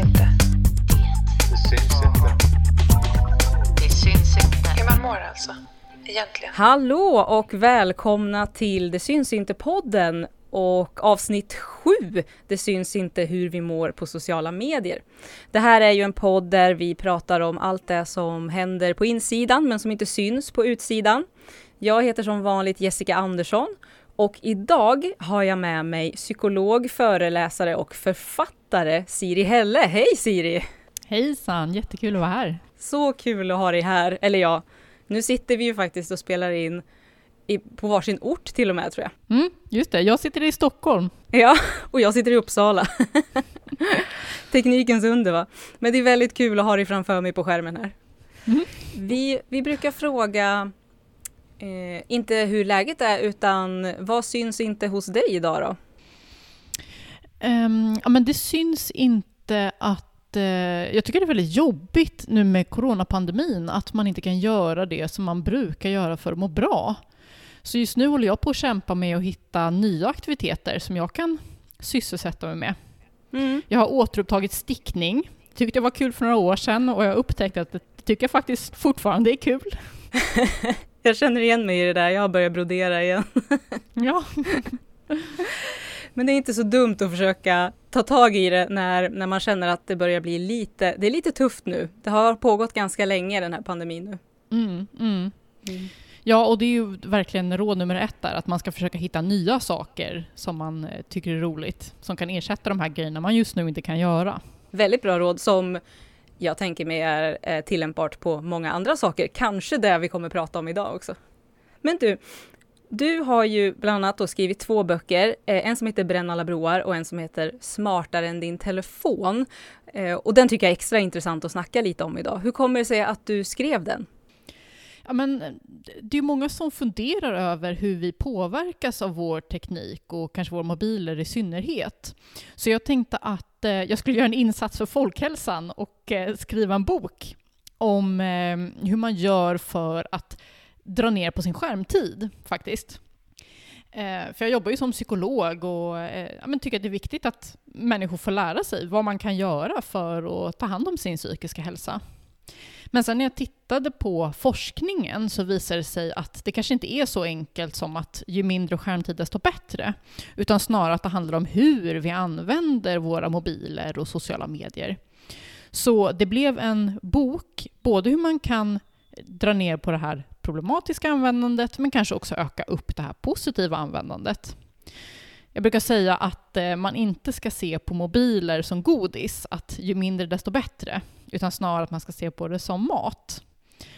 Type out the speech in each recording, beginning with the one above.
inte. Det syns inte. Det syns inte. Hur man mår alltså, egentligen. Hallå och välkomna till Det syns inte-podden och avsnitt 7. Det syns inte hur vi mår på sociala medier. Det här är ju en podd där vi pratar om allt det som händer på insidan men som inte syns på utsidan. Jag heter som vanligt Jessica Andersson och idag har jag med mig psykolog, föreläsare och författare Siri Helle. Hej Siri! Hejsan, jättekul att vara här. Så kul att ha dig här. Eller ja, nu sitter vi ju faktiskt och spelar in i, på varsin ort till och med tror jag. Mm, just det, jag sitter i Stockholm. Ja, och jag sitter i Uppsala. Teknikens under va. Men det är väldigt kul att ha dig framför mig på skärmen här. Mm. Vi, vi brukar fråga, eh, inte hur läget är, utan vad syns inte hos dig idag då? Um, ja, men det syns inte att eh, jag tycker det är väldigt jobbigt nu med coronapandemin att man inte kan göra det som man brukar göra för att må bra. Så just nu håller jag på att kämpa med att hitta nya aktiviteter som jag kan sysselsätta mig med. Mm. Jag har återupptagit stickning. Tyckte det var kul för några år sedan och jag har upptäckt att det tycker jag faktiskt fortfarande är kul. Jag känner igen mig i det där, jag har börjat brodera igen. Ja, Men det är inte så dumt att försöka ta tag i det när, när man känner att det börjar bli lite, det är lite tufft nu. Det har pågått ganska länge den här pandemin nu. mm, mm. Ja, och det är ju verkligen råd nummer ett där, att man ska försöka hitta nya saker som man eh, tycker är roligt, som kan ersätta de här grejerna man just nu inte kan göra. Väldigt bra råd som jag tänker mig är eh, tillämpbart på många andra saker. Kanske det vi kommer prata om idag också. Men du, du har ju bland annat då skrivit två böcker, eh, en som heter Bränn alla broar och en som heter Smartare än din telefon. Eh, och den tycker jag är extra intressant att snacka lite om idag. Hur kommer det sig att du skrev den? Ja, men det är många som funderar över hur vi påverkas av vår teknik och kanske våra mobiler i synnerhet. Så jag tänkte att att eh, jag skulle göra en insats för folkhälsan och eh, skriva en bok om eh, hur man gör för att dra ner på sin skärmtid faktiskt. För jag jobbar ju som psykolog och ja, tycker att det är viktigt att människor får lära sig vad man kan göra för att ta hand om sin psykiska hälsa. Men sen när jag tittade på forskningen så visade det sig att det kanske inte är så enkelt som att ju mindre skärmtid desto bättre. Utan snarare att det handlar om hur vi använder våra mobiler och sociala medier. Så det blev en bok, både hur man kan dra ner på det här problematiska användandet men kanske också öka upp det här positiva användandet. Jag brukar säga att eh, man inte ska se på mobiler som godis, att ju mindre desto bättre, utan snarare att man ska se på det som mat.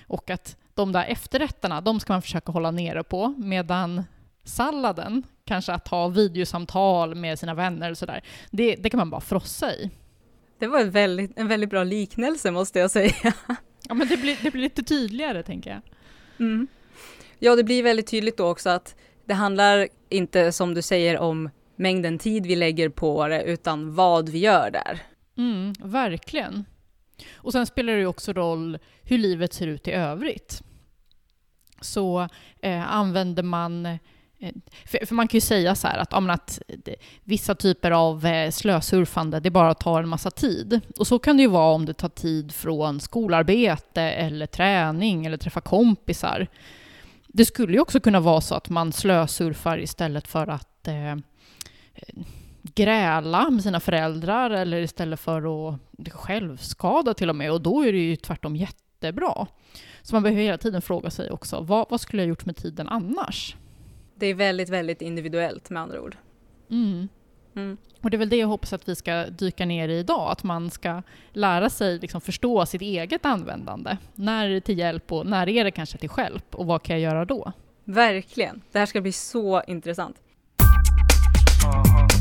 Och att de där efterrätterna, de ska man försöka hålla nere på, medan salladen, kanske att ha videosamtal med sina vänner och sådär, det, det kan man bara frossa i. Det var en väldigt, en väldigt bra liknelse måste jag säga. Ja, men det blir, det blir lite tydligare, tänker jag. Mm. Ja, det blir väldigt tydligt då också att det handlar inte som du säger om mängden tid vi lägger på det, utan vad vi gör där. Mm, verkligen. Och sen spelar det ju också roll hur livet ser ut i övrigt. Så eh, använder man... Eh, för, för man kan ju säga så här att, ja, att det, vissa typer av eh, slösurfande, det bara tar en massa tid. Och så kan det ju vara om det tar tid från skolarbete eller träning eller träffa kompisar. Det skulle ju också kunna vara så att man slösurfar istället för att eh, gräla med sina föräldrar eller istället för att självskada till och med. Och då är det ju tvärtom jättebra. Så man behöver hela tiden fråga sig också, vad, vad skulle jag gjort med tiden annars? Det är väldigt, väldigt individuellt med andra ord. Mm. Mm. Och det är väl det jag hoppas att vi ska dyka ner i idag, att man ska lära sig liksom förstå sitt eget användande. När är det till hjälp och när är det kanske till hjälp och vad kan jag göra då? Verkligen. Det här ska bli så intressant. Aha.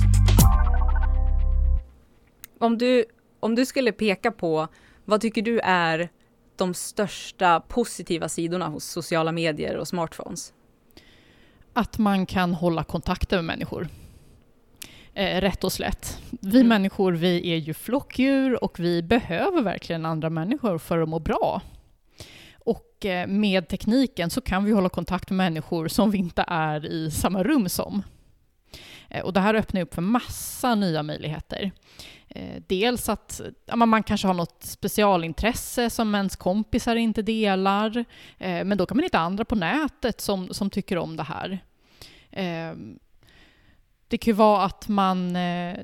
Om du, om du skulle peka på, vad tycker du är de största positiva sidorna hos sociala medier och smartphones? Att man kan hålla kontakten med människor. Eh, rätt och slätt. Vi Mm. människor, vi är ju flockdjur och vi behöver verkligen andra människor för att må bra. Och eh, med tekniken så kan vi hålla kontakt med människor som vi inte är i samma rum som. Eh, Och det här öppnar upp för massa nya möjligheter. Eh, dels att ja, man kanske har något specialintresse som ens kompisar inte delar, eh, men då kan man hitta andra på nätet som, som tycker om det här. Eh, det kan ju vara att man eh,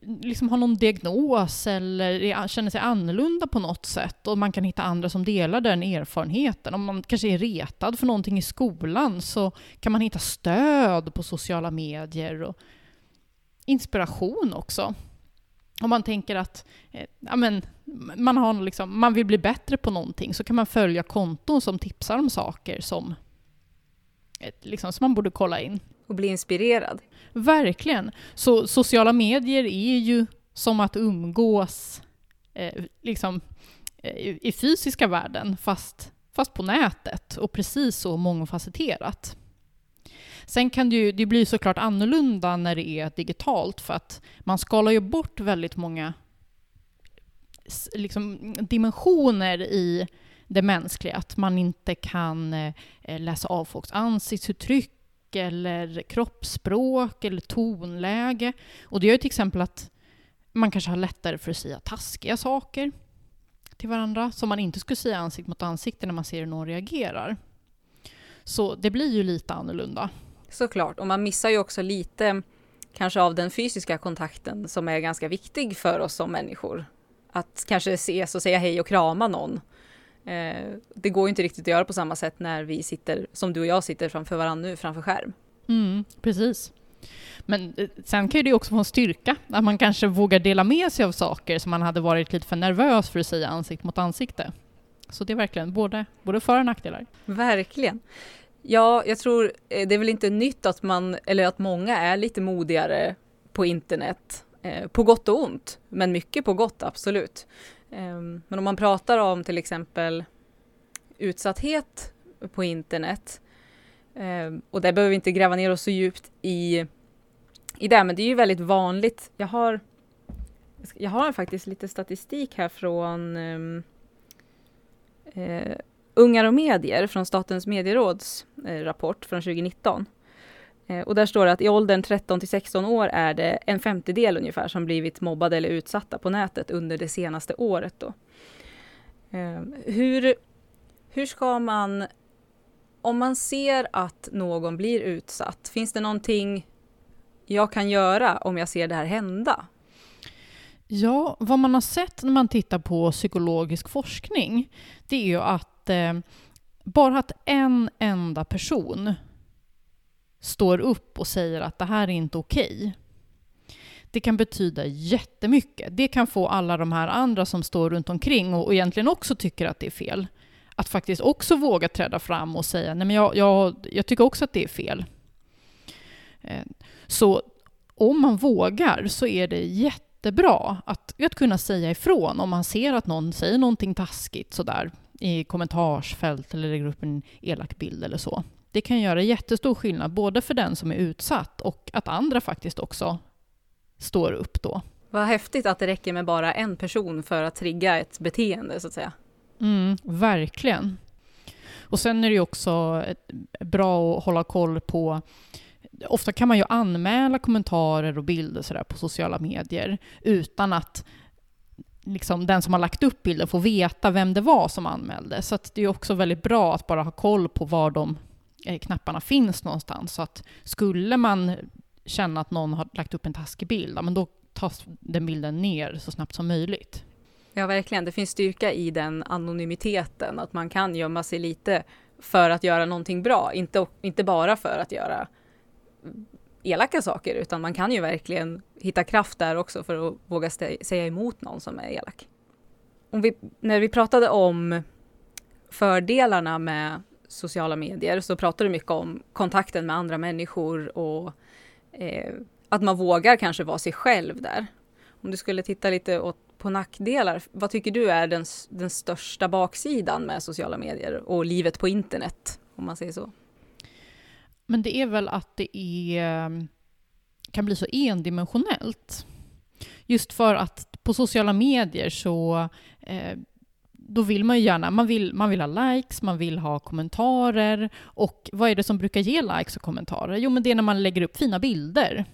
liksom har någon diagnos eller känner sig annorlunda på något sätt och man kan hitta andra som delar den erfarenheten. Om man kanske är retad för någonting i skolan så kan man hitta stöd på sociala medier och inspiration också. Om man tänker att eh, ja, men, man, har liksom, man vill bli bättre på någonting så kan man följa konton som tipsar om saker som, liksom, som man borde kolla in. Och bli inspirerad. Verkligen. Så sociala medier är ju som att umgås eh, liksom, eh, i fysiska världen fast, fast på nätet och precis så mångfacetterat. Sen kan det ju det blir såklart annorlunda när det är digitalt för att man skalar ju bort väldigt många liksom, dimensioner i det mänskliga. Att man inte kan eh, läsa av folks ansiktsuttryck eller kroppsspråk eller tonläge. Och det gör ju till exempel att man kanske har lättare för att säga taskiga saker till varandra som man inte skulle säga ansikte mot ansikte när man ser hur någon reagerar. Så det blir ju lite annorlunda. Såklart, och man missar ju också lite kanske av den fysiska kontakten som är ganska viktig för oss som människor. Att kanske ses och säga hej och krama någon. Eh, det går ju inte riktigt att göra på samma sätt när vi sitter, som du och jag sitter framför varandra nu, framför skärm. Mm, precis. Men eh, sen kan ju det också få en styrka, att man kanske vågar dela med sig av saker som man hade varit lite för nervös för att säga ansikte mot ansikte. Så det är verkligen både, både för och nackdelar. Verkligen. Ja, jag tror eh, det är väl inte nytt att man, eller att många är lite modigare på internet. Eh, på gott och ont, men mycket på gott, absolut. Eh, men om man pratar om till exempel utsatthet på internet, eh, och där behöver vi inte gräva ner oss så djupt i, i det, men det är ju väldigt vanligt. Jag har, jag har faktiskt lite statistik här från ehm, eh, Ungar och medier från Statens medieråds eh, rapport från 2019. Eh, och där står det att i åldern 13 till 16 år är det en femtedel ungefär som blivit mobbade eller utsatta på nätet under det senaste året. Då. Eh, hur, hur ska man, om man ser att någon blir utsatt, finns det någonting jag kan göra om jag ser det här hända? Ja, vad man har sett när man tittar på psykologisk forskning, det är ju att eh, bara att en enda person står upp och säger att det här är inte okej. Okay, det kan betyda jättemycket. Det kan få alla de här andra som står runt omkring och, och egentligen också tycker att det är fel, att faktiskt också våga träda fram och säga nej men jag, jag, jag tycker också att det är fel. Eh, så om man vågar så är det jättebra att, att kunna säga ifrån om man ser att någon säger någonting taskigt sådär i kommentarsfält eller lägger upp en elak bild eller så. Det kan göra jättestor skillnad, både för den som är utsatt och att andra faktiskt också står upp då. Vad häftigt att det räcker med bara en person för att trigga ett beteende, så att säga. Mm, verkligen. Och sen är det ju också bra att hålla koll på Ofta kan man ju anmäla kommentarer och bilder sådär på sociala medier utan att liksom, den som har lagt upp bilden får veta vem det var som anmälde. Så det är också väldigt bra att bara ha koll på var de eh, knapparna finns någonstans. Så att skulle man känna att någon har lagt upp en taskig bild, ja, men då tas den bilden ner så snabbt som möjligt. Ja, verkligen. Det finns styrka i den anonymiteten, att man kan gömma sig lite för att göra någonting bra, inte, inte bara för att göra elaka saker, utan man kan ju verkligen hitta kraft där också för att våga säga emot någon som är elak. Om vi, när vi pratade om fördelarna med sociala medier så pratade du mycket om kontakten med andra människor och eh, att man vågar kanske vara sig själv där. Om du skulle titta lite åt, på nackdelar, vad tycker du är den, den största baksidan med sociala medier och livet på internet, om man säger så? Men det är väl att det är, ehm, kan bli så endimensionellt. Just för att på sociala medier så eh, då vill man ju gärna, man vill, man vill ha likes, man vill ha kommentarer. Och vad är det som brukar ge likes och kommentarer? Jo, men det är när man lägger upp fina bilder.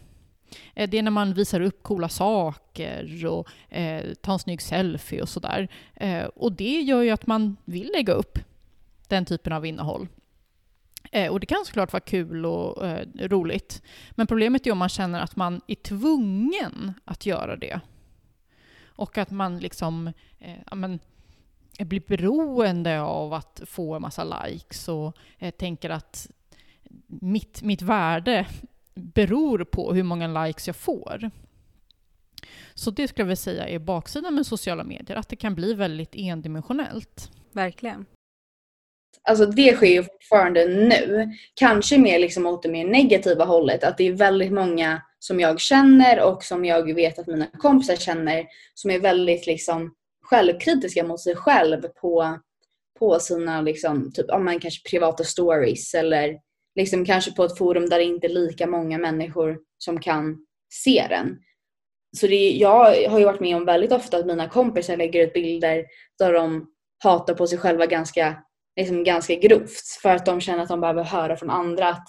Eh, det är när man visar upp coola saker och eh, tar en snygg selfie och sådär. Eh, och det gör ju att man vill lägga upp den typen av innehåll. Eh, och det kan såklart vara kul och eh, roligt. Men problemet är om man känner att man är tvungen att göra det. Och att man liksom eh, amen, eh, blir beroende av att få en massa likes och eh, tänker att mitt, mitt värde beror på hur många likes jag får. Så det skulle jag vilja säga är baksidan med sociala medier, att det kan bli väldigt endimensionellt. Verkligen. Alltså det sker ju fortfarande nu. Kanske mer liksom åt det mer negativa hållet. Att det är väldigt många som jag känner och som jag vet att mina kompisar känner som är väldigt liksom självkritiska mot sig själv på, på sina liksom, typ, om man kanske privata stories eller liksom kanske på ett forum där det inte är lika många människor som kan se den. Så det, jag har ju varit med om väldigt ofta att mina kompisar lägger ut bilder där de hatar på sig själva ganska, liksom ganska grovt för att de känner att de behöver höra från andra att,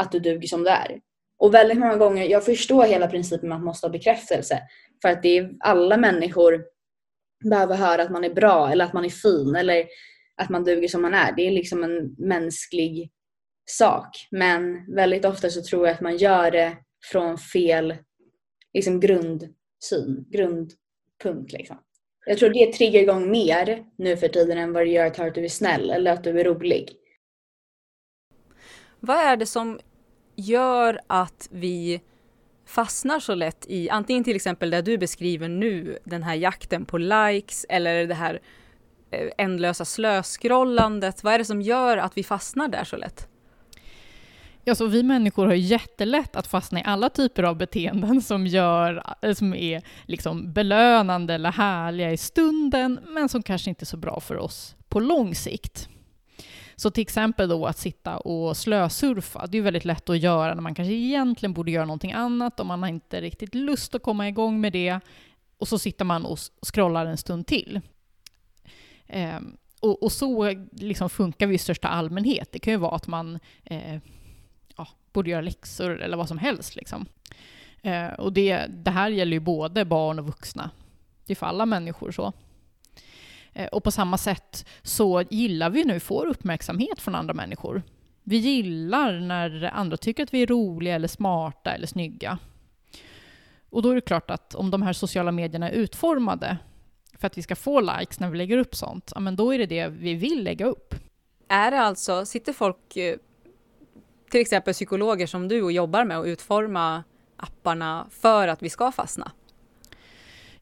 att du duger som du är. Och väldigt många gånger, jag förstår hela principen med att man måste ha bekräftelse för att det är alla människor behöver höra att man är bra eller att man är fin eller att man duger som man är. Det är liksom en mänsklig sak. Men väldigt ofta så tror jag att man gör det från fel liksom grundsyn, grundpunkt. Liksom. Jag tror det triggar igång mer nu för tiden än vad det gör att höra att du är snäll eller att du är rolig. Vad är det som gör att vi fastnar så lätt i antingen till exempel det du beskriver nu, den här jakten på likes eller det här eh, ändlösa slöskrollandet? Vad är det som gör att vi fastnar där så lätt? Alltså, vi människor har jättelätt att fastna i alla typer av beteenden som, gör, eh, som är liksom belönande eller härliga i stunden, men som kanske inte är så bra för oss på lång sikt. Så till exempel då att sitta och slösurfa, det är väldigt lätt att göra när man kanske egentligen borde göra någonting annat och man har inte riktigt lust att komma igång med det. Och så sitter man och scrollar en stund till. Eh, och, och, så liksom funkar vi i största allmänhet. Det kan ju vara att man eh, borde göra läxor eller vad som helst. Liksom. Eh, och det, det här gäller ju både barn och vuxna. Det är för alla människor så. Eh, och på samma sätt så gillar vi nu får uppmärksamhet från andra människor. Vi gillar när andra tycker att vi är roliga eller smarta eller snygga. Och då är det klart att om de här sociala medierna är utformade för att vi ska få likes när vi lägger upp sånt, ja men då är det det vi vill lägga upp. Är det alltså, sitter folk, eh, till exempel psykologer som du och jobbar med att utforma apparna för att vi ska fastna?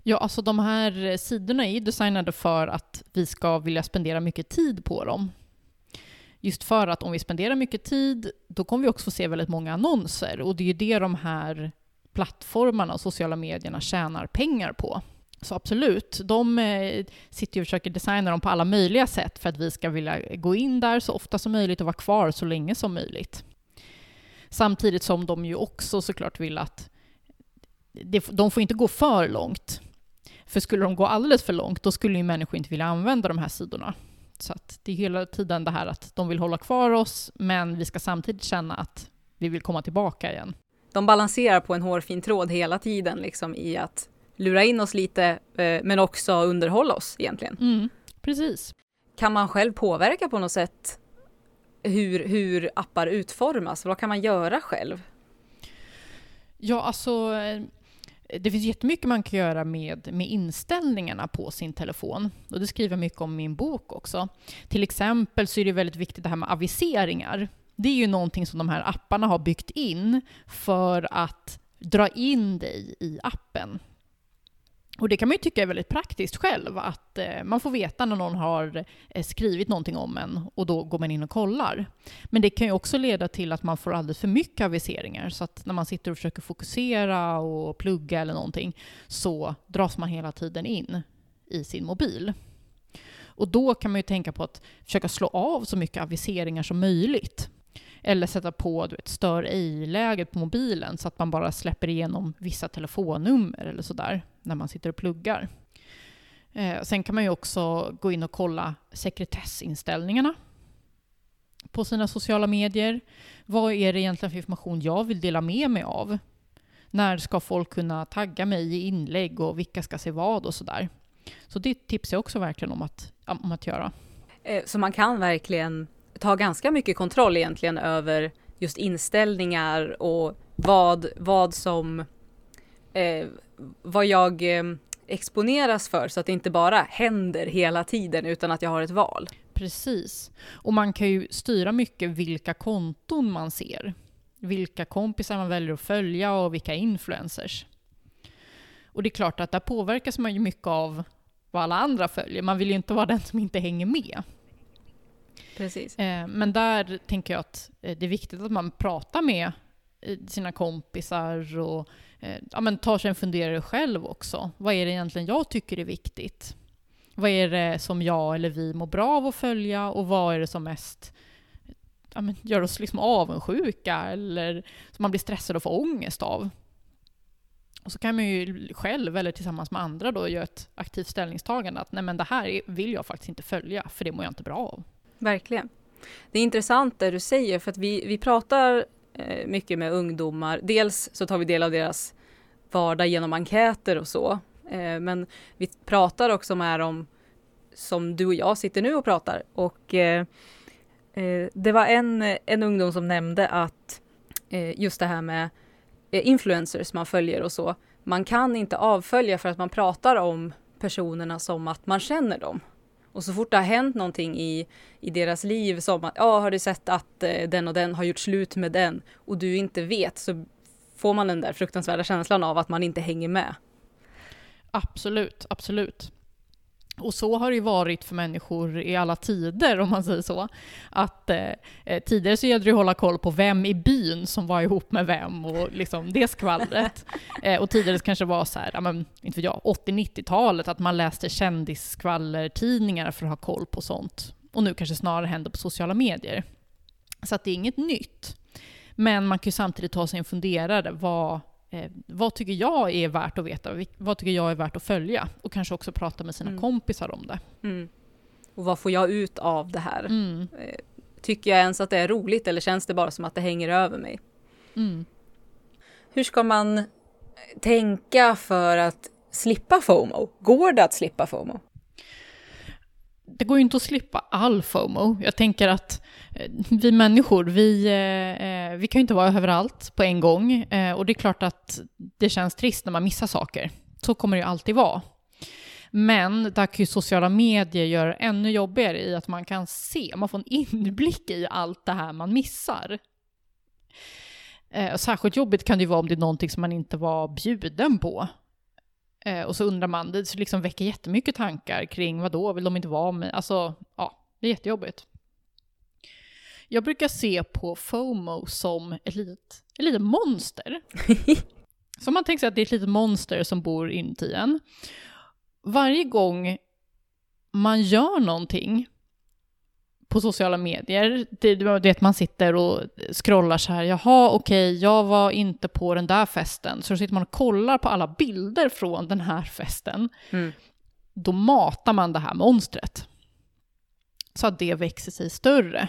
Ja, alltså de här sidorna är ju designade för att vi ska vilja spendera mycket tid på dem. Just för att om vi spenderar mycket tid, då kommer vi också få se väldigt många annonser. Och det är ju det de här plattformarna och sociala medierna tjänar pengar på. Så absolut, de eh, sitter ju och försöker designa dem på alla möjliga sätt för att vi ska vilja gå in där så ofta som möjligt och vara kvar så länge som möjligt. Samtidigt som de ju också såklart vill att de får inte gå för långt. För skulle de gå alldeles för långt, då skulle ju människor inte vilja använda de här sidorna. Så att det är hela tiden det här att de vill hålla kvar oss, men vi ska samtidigt känna att vi vill komma tillbaka igen. De balanserar på en hårfin tråd hela tiden liksom i att lura in oss lite, eh, men också underhålla oss egentligen. Mm, precis. Kan man själv påverka på något sätt hur, hur appar utformas? Vad kan man göra själv? Ja, alltså eh, det finns jättemycket man kan göra med, med inställningarna på sin telefon. Och det skriver jag mycket om i min bok också. Till exempel så är det väldigt viktigt det här med aviseringar. Det är ju någonting som de här apparna har byggt in för att dra in dig i appen. Och det kan man ju tycka är väldigt praktiskt själv, att eh, man får veta när någon har eh, skrivit någonting om en och då går man in och kollar. Men det kan ju också leda till att man får alldeles för mycket aviseringar, så att när man sitter och försöker fokusera och plugga eller någonting så dras man hela tiden in i sin mobil. Och då kan man ju tänka på att försöka slå av så mycket aviseringar som möjligt. Eller sätta på du vet, stör ej-läget på mobilen så att man bara släpper igenom vissa telefonnummer eller sådär när man sitter och pluggar. Eh, sen kan man ju också gå in och kolla sekretessinställningarna på sina sociala medier. Vad är det egentligen för information jag vill dela med mig av? När ska folk kunna tagga mig i inlägg och vilka ska se vad och sådär. Så det tipsar jag också verkligen om att, om att göra. Eh, så man kan verkligen ta ganska mycket kontroll egentligen över just inställningar och vad, vad som eh, vad jag eh, exponeras för så att det inte bara händer hela tiden utan att jag har ett val. Precis. Och man kan ju styra mycket vilka konton man ser. Vilka kompisar man väljer att följa och vilka influencers. Och det är klart att där påverkas man ju mycket av vad alla andra följer. Man vill ju inte vara den som inte hänger med. Precis. Eh, men där tänker jag att eh, det är viktigt att man pratar med eh, sina kompisar och ja, men tar sig en funderare själv också. Vad är det egentligen jag tycker är viktigt? Vad är det som jag eller vi mår bra av att följa och vad är det som mest ja, men gör oss liksom avundsjuka eller som man blir stressad och får ångest av? Och så kan man ju själv eller tillsammans med andra då göra ett aktivt ställningstagande att nej men det här vill jag faktiskt inte följa för det mår jag inte bra av. Verkligen. Det är intressant det du säger för att vi, vi pratar eh, mycket med ungdomar. Dels så tar vi del av deras vardag genom enkäter och så. Eh, men vi pratar också med dem som du och jag sitter nu och pratar. Och eh, eh, det var en, en ungdom som nämnde att eh, just det här med eh, influencers man följer och så. Man kan inte avfölja för att man pratar om personerna som att man känner dem. Och så fort det har hänt någonting i, i deras liv som att, ja, har du sett att eh, den och den har gjort slut med den och du inte vet så får man den där fruktansvärda känslan av att man inte hänger med. Absolut, absolut. Och så har det ju varit för människor i alla tider, om man säger så. Att eh, eh, tidigare så gällde det att hålla koll på vem i byn som var ihop med vem och liksom det skvallret. eh, och tidigare kanske var så här, ja, men, inte jag, 80-90-talet, att man läste kändisskvallertidningar för att ha koll på sånt. Och nu kanske snarare händer på sociala medier. Så att det är inget nytt. Men man kan ju samtidigt ta sig en funderare, vad, eh, vad tycker jag är värt att veta? Vad tycker jag är värt att följa? Och kanske också prata med sina Mm. kompisar om det. Mm. Och vad får jag ut av det här? Mm. Tycker jag ens att det är roligt eller känns det bara som att det hänger över mig? Mm. Hur ska man tänka för att slippa FOMO? Går det att slippa FOMO? Det går ju inte att slippa all FOMO. Jag tänker att eh, vi människor, vi, eh, eh, vi kan ju inte vara överallt på en gång. Och det är klart att det känns trist när man missar saker. Så kommer det ju alltid vara. Men där kan ju sociala medier göra det ännu jobbigare i att man kan se, man får en inblick i allt det här man missar. Eh, särskilt jobbigt kan det ju vara om det är någonting som man inte var bjuden på. Eh, och så undrar man, det liksom väcker jättemycket tankar kring vad då vill de inte vara med? Alltså, ja, det är jättejobbigt. Jag brukar se på FOMO som ett litet, ett litet monster. så man tänker sig att det är ett litet monster som bor inuti en. Varje gång man gör någonting på sociala medier, det, är att man sitter och scrollar så här, jaha okej, jag var inte på den där festen, så sitter man och kollar på alla bilder från den här festen. Mm. Då matar man det här monstret. Så att det växer sig större.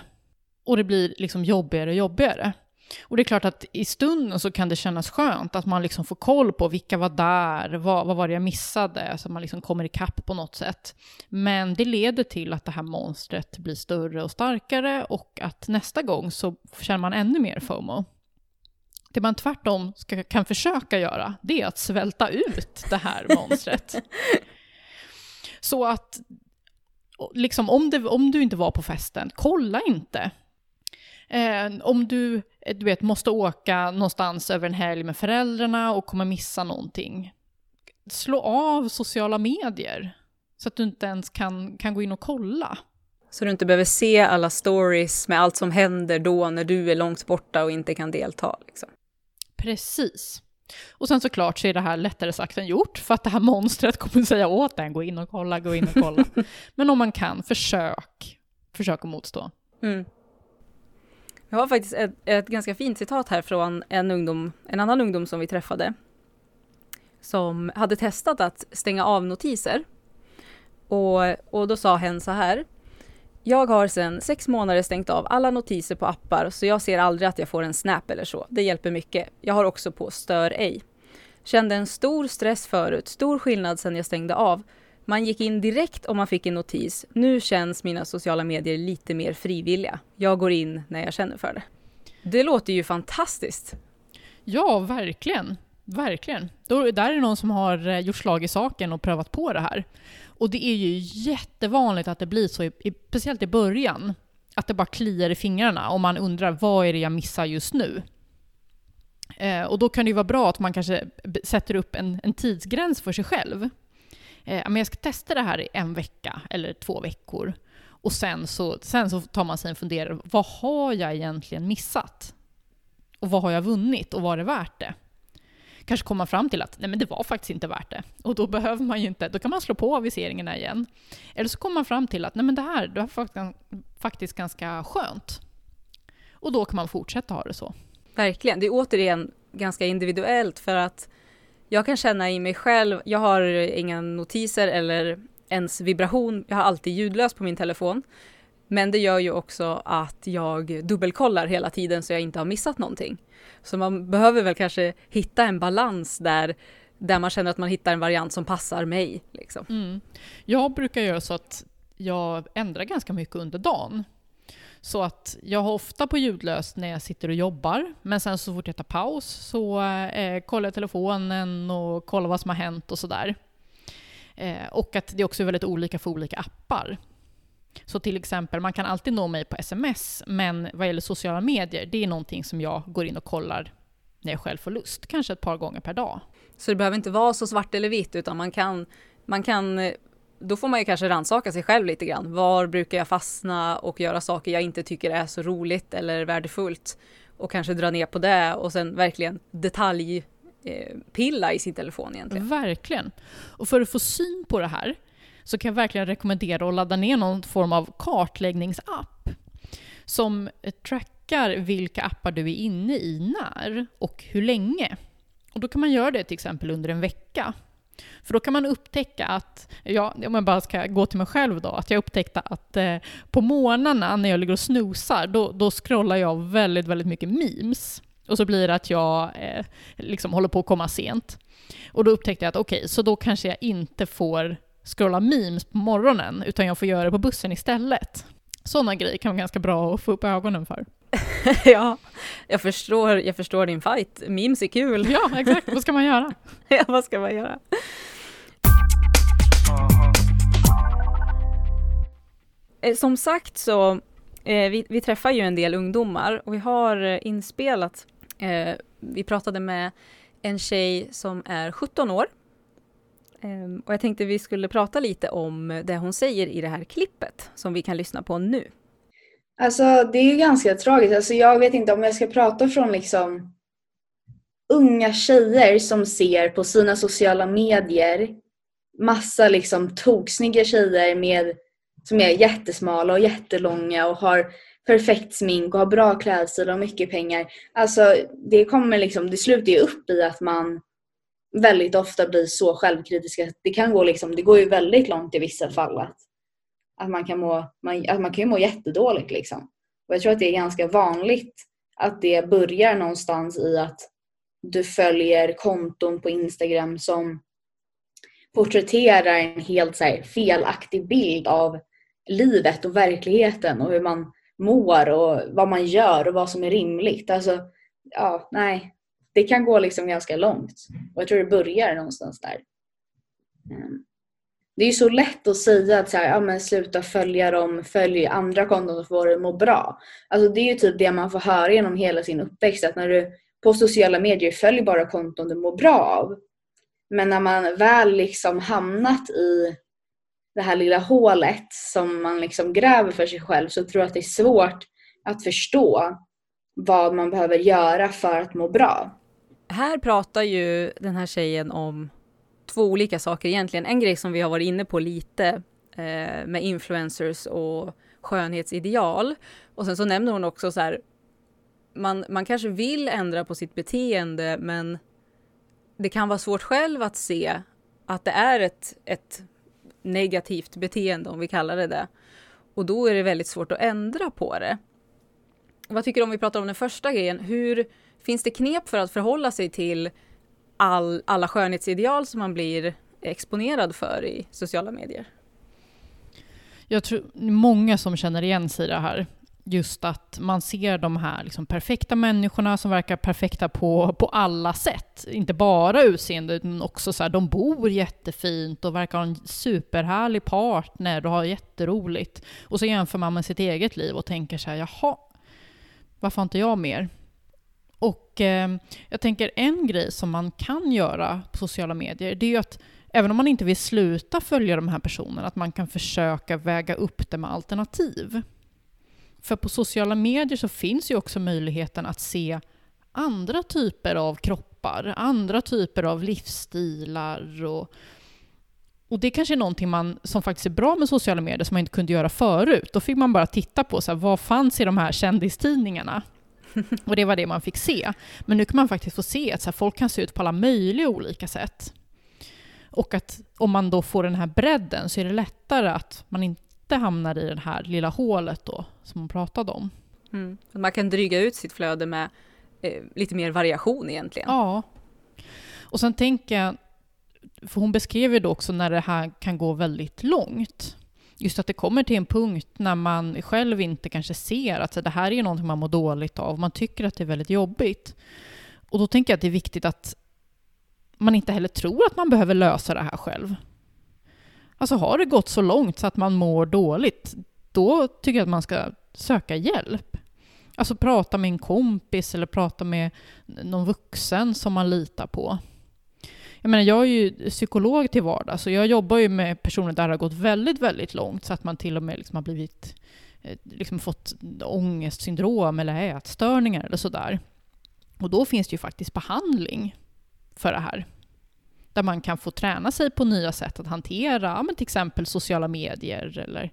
Och det blir liksom jobbigare och jobbigare. Och det är klart att i stunden så kan det kännas skönt att man liksom får koll på vilka var där, vad, vad var det jag missade, så man liksom kommer ikapp på något sätt. Men det leder till att det här monstret blir större och starkare och att nästa gång så känner man ännu mer FOMO. Det man tvärtom ska, kan försöka göra, det är att svälta ut det här monstret. Så att liksom, om, det, om du inte var på festen, kolla inte. Eh, om du, du vet, måste åka någonstans över en helg med föräldrarna och kommer missa någonting, slå av sociala medier så att du inte ens kan, kan gå in och kolla. Så du inte behöver se alla stories med allt som händer då när du är långt borta och inte kan delta. Liksom. Precis. Och sen såklart så är det här lättare sagt än gjort, för att det här monstret kommer säga åt en, gå in och kolla, gå in och kolla. Men om man kan, försök. Försök att motstå. Mm. Jag har faktiskt ett, ett ganska fint citat här från en, ungdom, en annan ungdom som vi träffade. Som hade testat att stänga av notiser. Och, och då sa hen så här. Jag har sedan sex månader stängt av alla notiser på appar så jag ser aldrig att jag får en snap eller så. Det hjälper mycket. Jag har också på stör ej. Kände en stor stress förut, stor skillnad sen jag stängde av. Man gick in direkt om man fick en notis. Nu känns mina sociala medier lite mer frivilliga. Jag går in när jag känner för det. Det låter ju fantastiskt. Ja, verkligen. Verkligen. Då, där är det någon som har eh, gjort slag i saken och prövat på det här. Och det är ju jättevanligt att det blir så, i, speciellt i början, att det bara kliar i fingrarna och man undrar vad är det jag missar just nu? Eh, och då kan det ju vara bra att man kanske sätter upp en, en tidsgräns för sig själv. Eh, men jag ska testa det här i en vecka eller två veckor. Och sen så, sen så tar man sig en funderare, vad har jag egentligen missat? Och vad har jag vunnit och var det värt det? Kanske komma fram till att nej men det var faktiskt inte värt det. Och då behöver man ju inte, då kan man slå på aviseringarna igen. Eller så kommer man fram till att nej men det här, det var faktiskt ganska skönt. Och då kan man fortsätta ha det så. Verkligen, det är återigen ganska individuellt för att jag kan känna i mig själv, jag har inga notiser eller ens vibration, jag har alltid ljudlöst på min telefon. Men det gör ju också att jag dubbelkollar hela tiden så jag inte har missat någonting. Så man behöver väl kanske hitta en balans där, där man känner att man hittar en variant som passar mig. Liksom. Mm. Jag brukar göra så att jag ändrar ganska mycket under dagen. Så att jag har ofta på ljudlöst när jag sitter och jobbar, men sen så fort jag tar paus så eh, kollar jag telefonen och kollar vad som har hänt och sådär. Eh, och att det också är väldigt olika för olika appar. Så till exempel, man kan alltid nå mig på sms, men vad gäller sociala medier, det är någonting som jag går in och kollar när jag själv får lust, kanske ett par gånger per dag. Så det behöver inte vara så svart eller vitt, utan man kan, man kan eh, då får man ju kanske rannsaka sig själv lite grann. Var brukar jag fastna och göra saker jag inte tycker är så roligt eller värdefullt? Och kanske dra ner på det och sen verkligen detaljpilla eh, i sin telefon egentligen. Verkligen. Och för att få syn på det här så kan jag verkligen rekommendera att ladda ner någon form av kartläggningsapp som trackar vilka appar du är inne i när och hur länge. Och då kan man göra det till exempel under en vecka. För då kan man upptäcka att, ja, om jag bara ska gå till mig själv då, att jag upptäckte att eh, på morgnarna när jag ligger och snoozar då, då scrollar jag väldigt, väldigt mycket memes. Och så blir det att jag eh, liksom håller på att komma sent. Och då upptäckte jag att okej, okay, så då kanske jag inte får scrolla memes på morgonen, utan jag får göra det på bussen istället. Sådana grejer kan vara ganska bra att få upp ögonen för. ja, jag förstår, jag förstår din fight. Memes är kul. ja, exakt. Vad ska man göra? ja, vad ska man göra? Eh, som sagt så, eh, vi, vi, träffar ju en del ungdomar och vi har eh, inspelat, vi pratade med en tjej som är 17 år. Ehm, och jag tänkte vi skulle prata lite om det hon säger i det här klippet som vi kan lyssna på nu. Alltså det är ju ganska tragiskt. Alltså, jag vet inte om jag ska prata från liksom unga tjejer som ser på sina sociala medier massa liksom toksnygga tjejer med, som är jättesmala och jättelånga och har perfekt smink och har bra klädstil och mycket pengar. Alltså det kommer liksom, det slutar ju upp i att man väldigt ofta blir så självkritiska. Det kan gå liksom, det går ju väldigt långt i vissa fall att att man kan må, man, att man kan må jättedåligt. Liksom. Och jag tror att det är ganska vanligt att det börjar någonstans i att du följer konton på Instagram som porträtterar en helt så här, felaktig bild av livet och verkligheten och hur man mår och vad man gör och vad som är rimligt. Alltså, ja, nej. Det kan gå liksom ganska långt. Och jag tror det börjar någonstans där. Ehm, det är så lätt att säga att så här, ja, men sluta följa dem, följ andra konton så får du må bra. Alltså det är ju typ det man får höra genom hela sin uppväxt att när du på sociala medier följer bara konton du mår bra av. Men när man väl liksom hamnat i det här lilla hålet som man liksom gräver för sig själv så tror jag att det är svårt att förstå vad man behöver göra för att må bra. Här pratar ju den här tjejen om två olika saker egentligen. En grej som vi har varit inne på lite eh, med influencers och skönhetsideal. Och sen så nämner hon också så här, man, man kanske vill ändra på sitt beteende men det kan vara svårt själv att se att det är ett, ett negativt beteende om vi kallar det det. Och då är det väldigt svårt att ändra på det. Vad tycker du om vi pratar om den första grejen? Hur finns det knep för att förhålla sig till all, alla skönhetsideal som man blir exponerad för i sociala medier. Jag tror många som känner igen sig i det här. Just att man ser de här liksom perfekta människorna som verkar perfekta på, på alla sätt. Inte bara utseende, utan också så här, de bor jättefint och verkar ha en superhärlig partner och har jätteroligt. Och så jämför man med sitt eget liv och tänker så här, jaha, varför har inte jag mer? Och eh, jag tänker en grej som man kan göra på sociala medier, det är ju att även om man inte vill sluta följa de här personerna, att man kan försöka väga upp det med alternativ. För på sociala medier så finns ju också möjligheten att se andra typer av kroppar, andra typer av livsstilar och, och det kanske är någonting man, som faktiskt är bra med sociala medier som man inte kunde göra förut. Då fick man bara titta på så här, vad fanns i de här kändistidningarna. Och det var det man fick se. Men nu kan man faktiskt få se att så här, folk kan se ut på alla möjliga olika sätt. Och att om man då får den här bredden så är det lättare att man inte hamnar i det här lilla hålet då som hon pratade om. Mm. Man kan dryga ut sitt flöde med eh, lite mer variation egentligen. Ja. Och sen tänker jag, för hon beskrev ju då också när det här kan gå väldigt långt. Just att det kommer till en punkt när man själv inte kanske ser att det här är någonting man mår dåligt av. Man tycker att det är väldigt jobbigt. Och då tänker jag att det är viktigt att man inte heller tror att man behöver lösa det här själv. Alltså har det gått så långt så att man mår dåligt, då tycker jag att man ska söka hjälp. Alltså prata med en kompis eller prata med någon vuxen som man litar på. Jag menar, jag är ju psykolog till vardags, så jag jobbar ju med personer där det har gått väldigt, väldigt långt, så att man till och med liksom har blivit, eh, liksom fått ångestsyndrom eller ätstörningar eller sådär. Och då finns det ju faktiskt behandling för det här. Där man kan få träna sig på nya sätt att hantera men till exempel sociala medier eller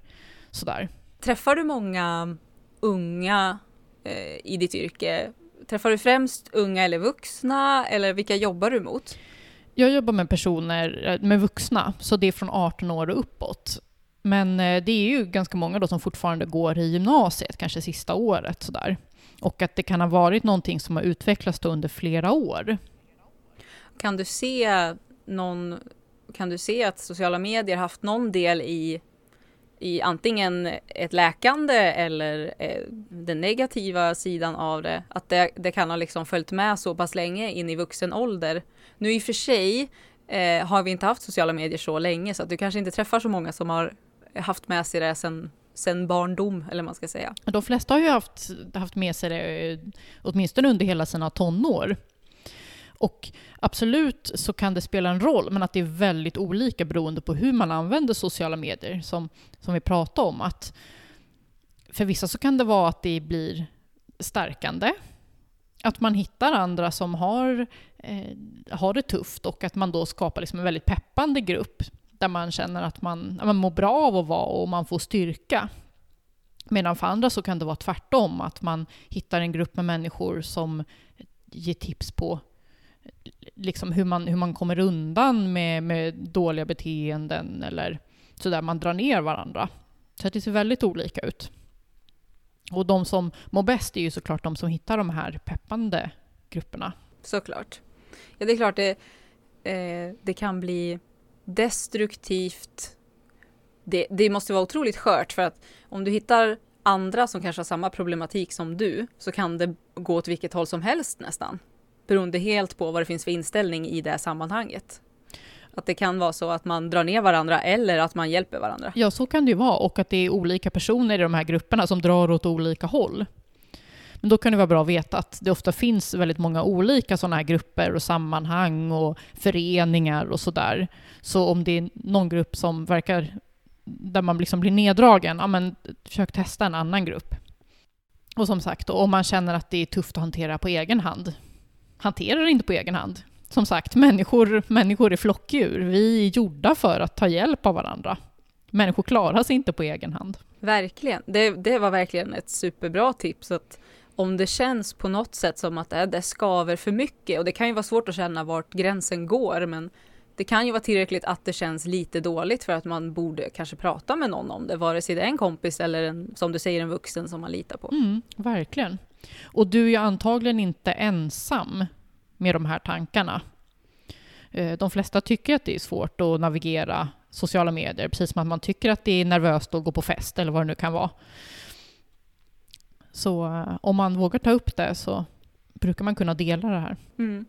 sådär. Träffar du många unga eh, i ditt yrke? Träffar du främst unga eller vuxna eller vilka jobbar du mot? Jag jobbar med personer, eh, med vuxna, så det är från 18 år och uppåt. Men eh, det är ju ganska många då som fortfarande går i gymnasiet, kanske sista året sådär. Och att det kan ha varit någonting som har utvecklats under flera år. Kan du se någon, kan du se att sociala medier haft någon del i, i antingen ett läkande eller eh, den negativa sidan av det? Att det, det kan ha liksom följt med så pass länge in i vuxen ålder. Nu i och för sig eh, har vi inte haft sociala medier så länge så att du kanske inte träffar så många som har haft med sig det sen sen barndom, eller man ska säga. De flesta har ju haft, haft med sig det eh, åtminstone under hela sina tonår. Och absolut så kan det spela en roll, men att det är väldigt olika beroende på hur man använder sociala medier, som, som vi pratade om. Att för vissa så kan det vara att det blir stärkande, att man hittar andra som har, eh, har det tufft och att man då skapar liksom en väldigt peppande grupp där man känner att man, man mår bra av att vara och man får styrka. Medan för andra så kan det vara tvärtom, att man hittar en grupp med människor som ger tips på liksom hur, man, hur man kommer undan med, med dåliga beteenden eller sådär, man drar ner varandra. Så det ser väldigt olika ut. Och de som mår bäst är ju såklart de som hittar de här peppande grupperna. Såklart. Ja, det är klart det, eh, det kan bli destruktivt. Det, det måste vara otroligt skört för att om du hittar andra som kanske har samma problematik som du så kan det gå åt vilket håll som helst nästan. Beroende helt på vad det finns för inställning i det sammanhanget. Att det kan vara så att man drar ner varandra eller att man hjälper varandra. Ja, så kan det ju vara. Och att det är olika personer i de här grupperna som drar åt olika håll. Men då kan det vara bra att veta att det ofta finns väldigt många olika sådana här grupper och sammanhang och föreningar och sådär. Så om det är någon grupp som verkar där man liksom blir neddragen, ja men försök testa en annan grupp. Och som sagt, om man känner att det är tufft att hantera på egen hand, hantera det inte på egen hand. Som sagt, människor, människor är flockdjur. Vi är gjorda för att ta hjälp av varandra. Människor klarar sig inte på egen hand. Verkligen. Det, det var verkligen ett superbra tips. Att om det känns på något sätt som att det, det skaver för mycket och det kan ju vara svårt att känna vart gränsen går men det kan ju vara tillräckligt att det känns lite dåligt för att man borde kanske prata med någon om det, vare sig det är en kompis eller en, som du säger, en vuxen som man litar på. Mm, verkligen. Och du är ju antagligen inte ensam med de här tankarna. Eh, de flesta tycker att det är svårt att navigera sociala medier, precis som att man tycker att det är nervöst att gå på fest eller vad det nu kan vara. Så eh, om man vågar ta upp det så brukar man kunna dela det här. Mm.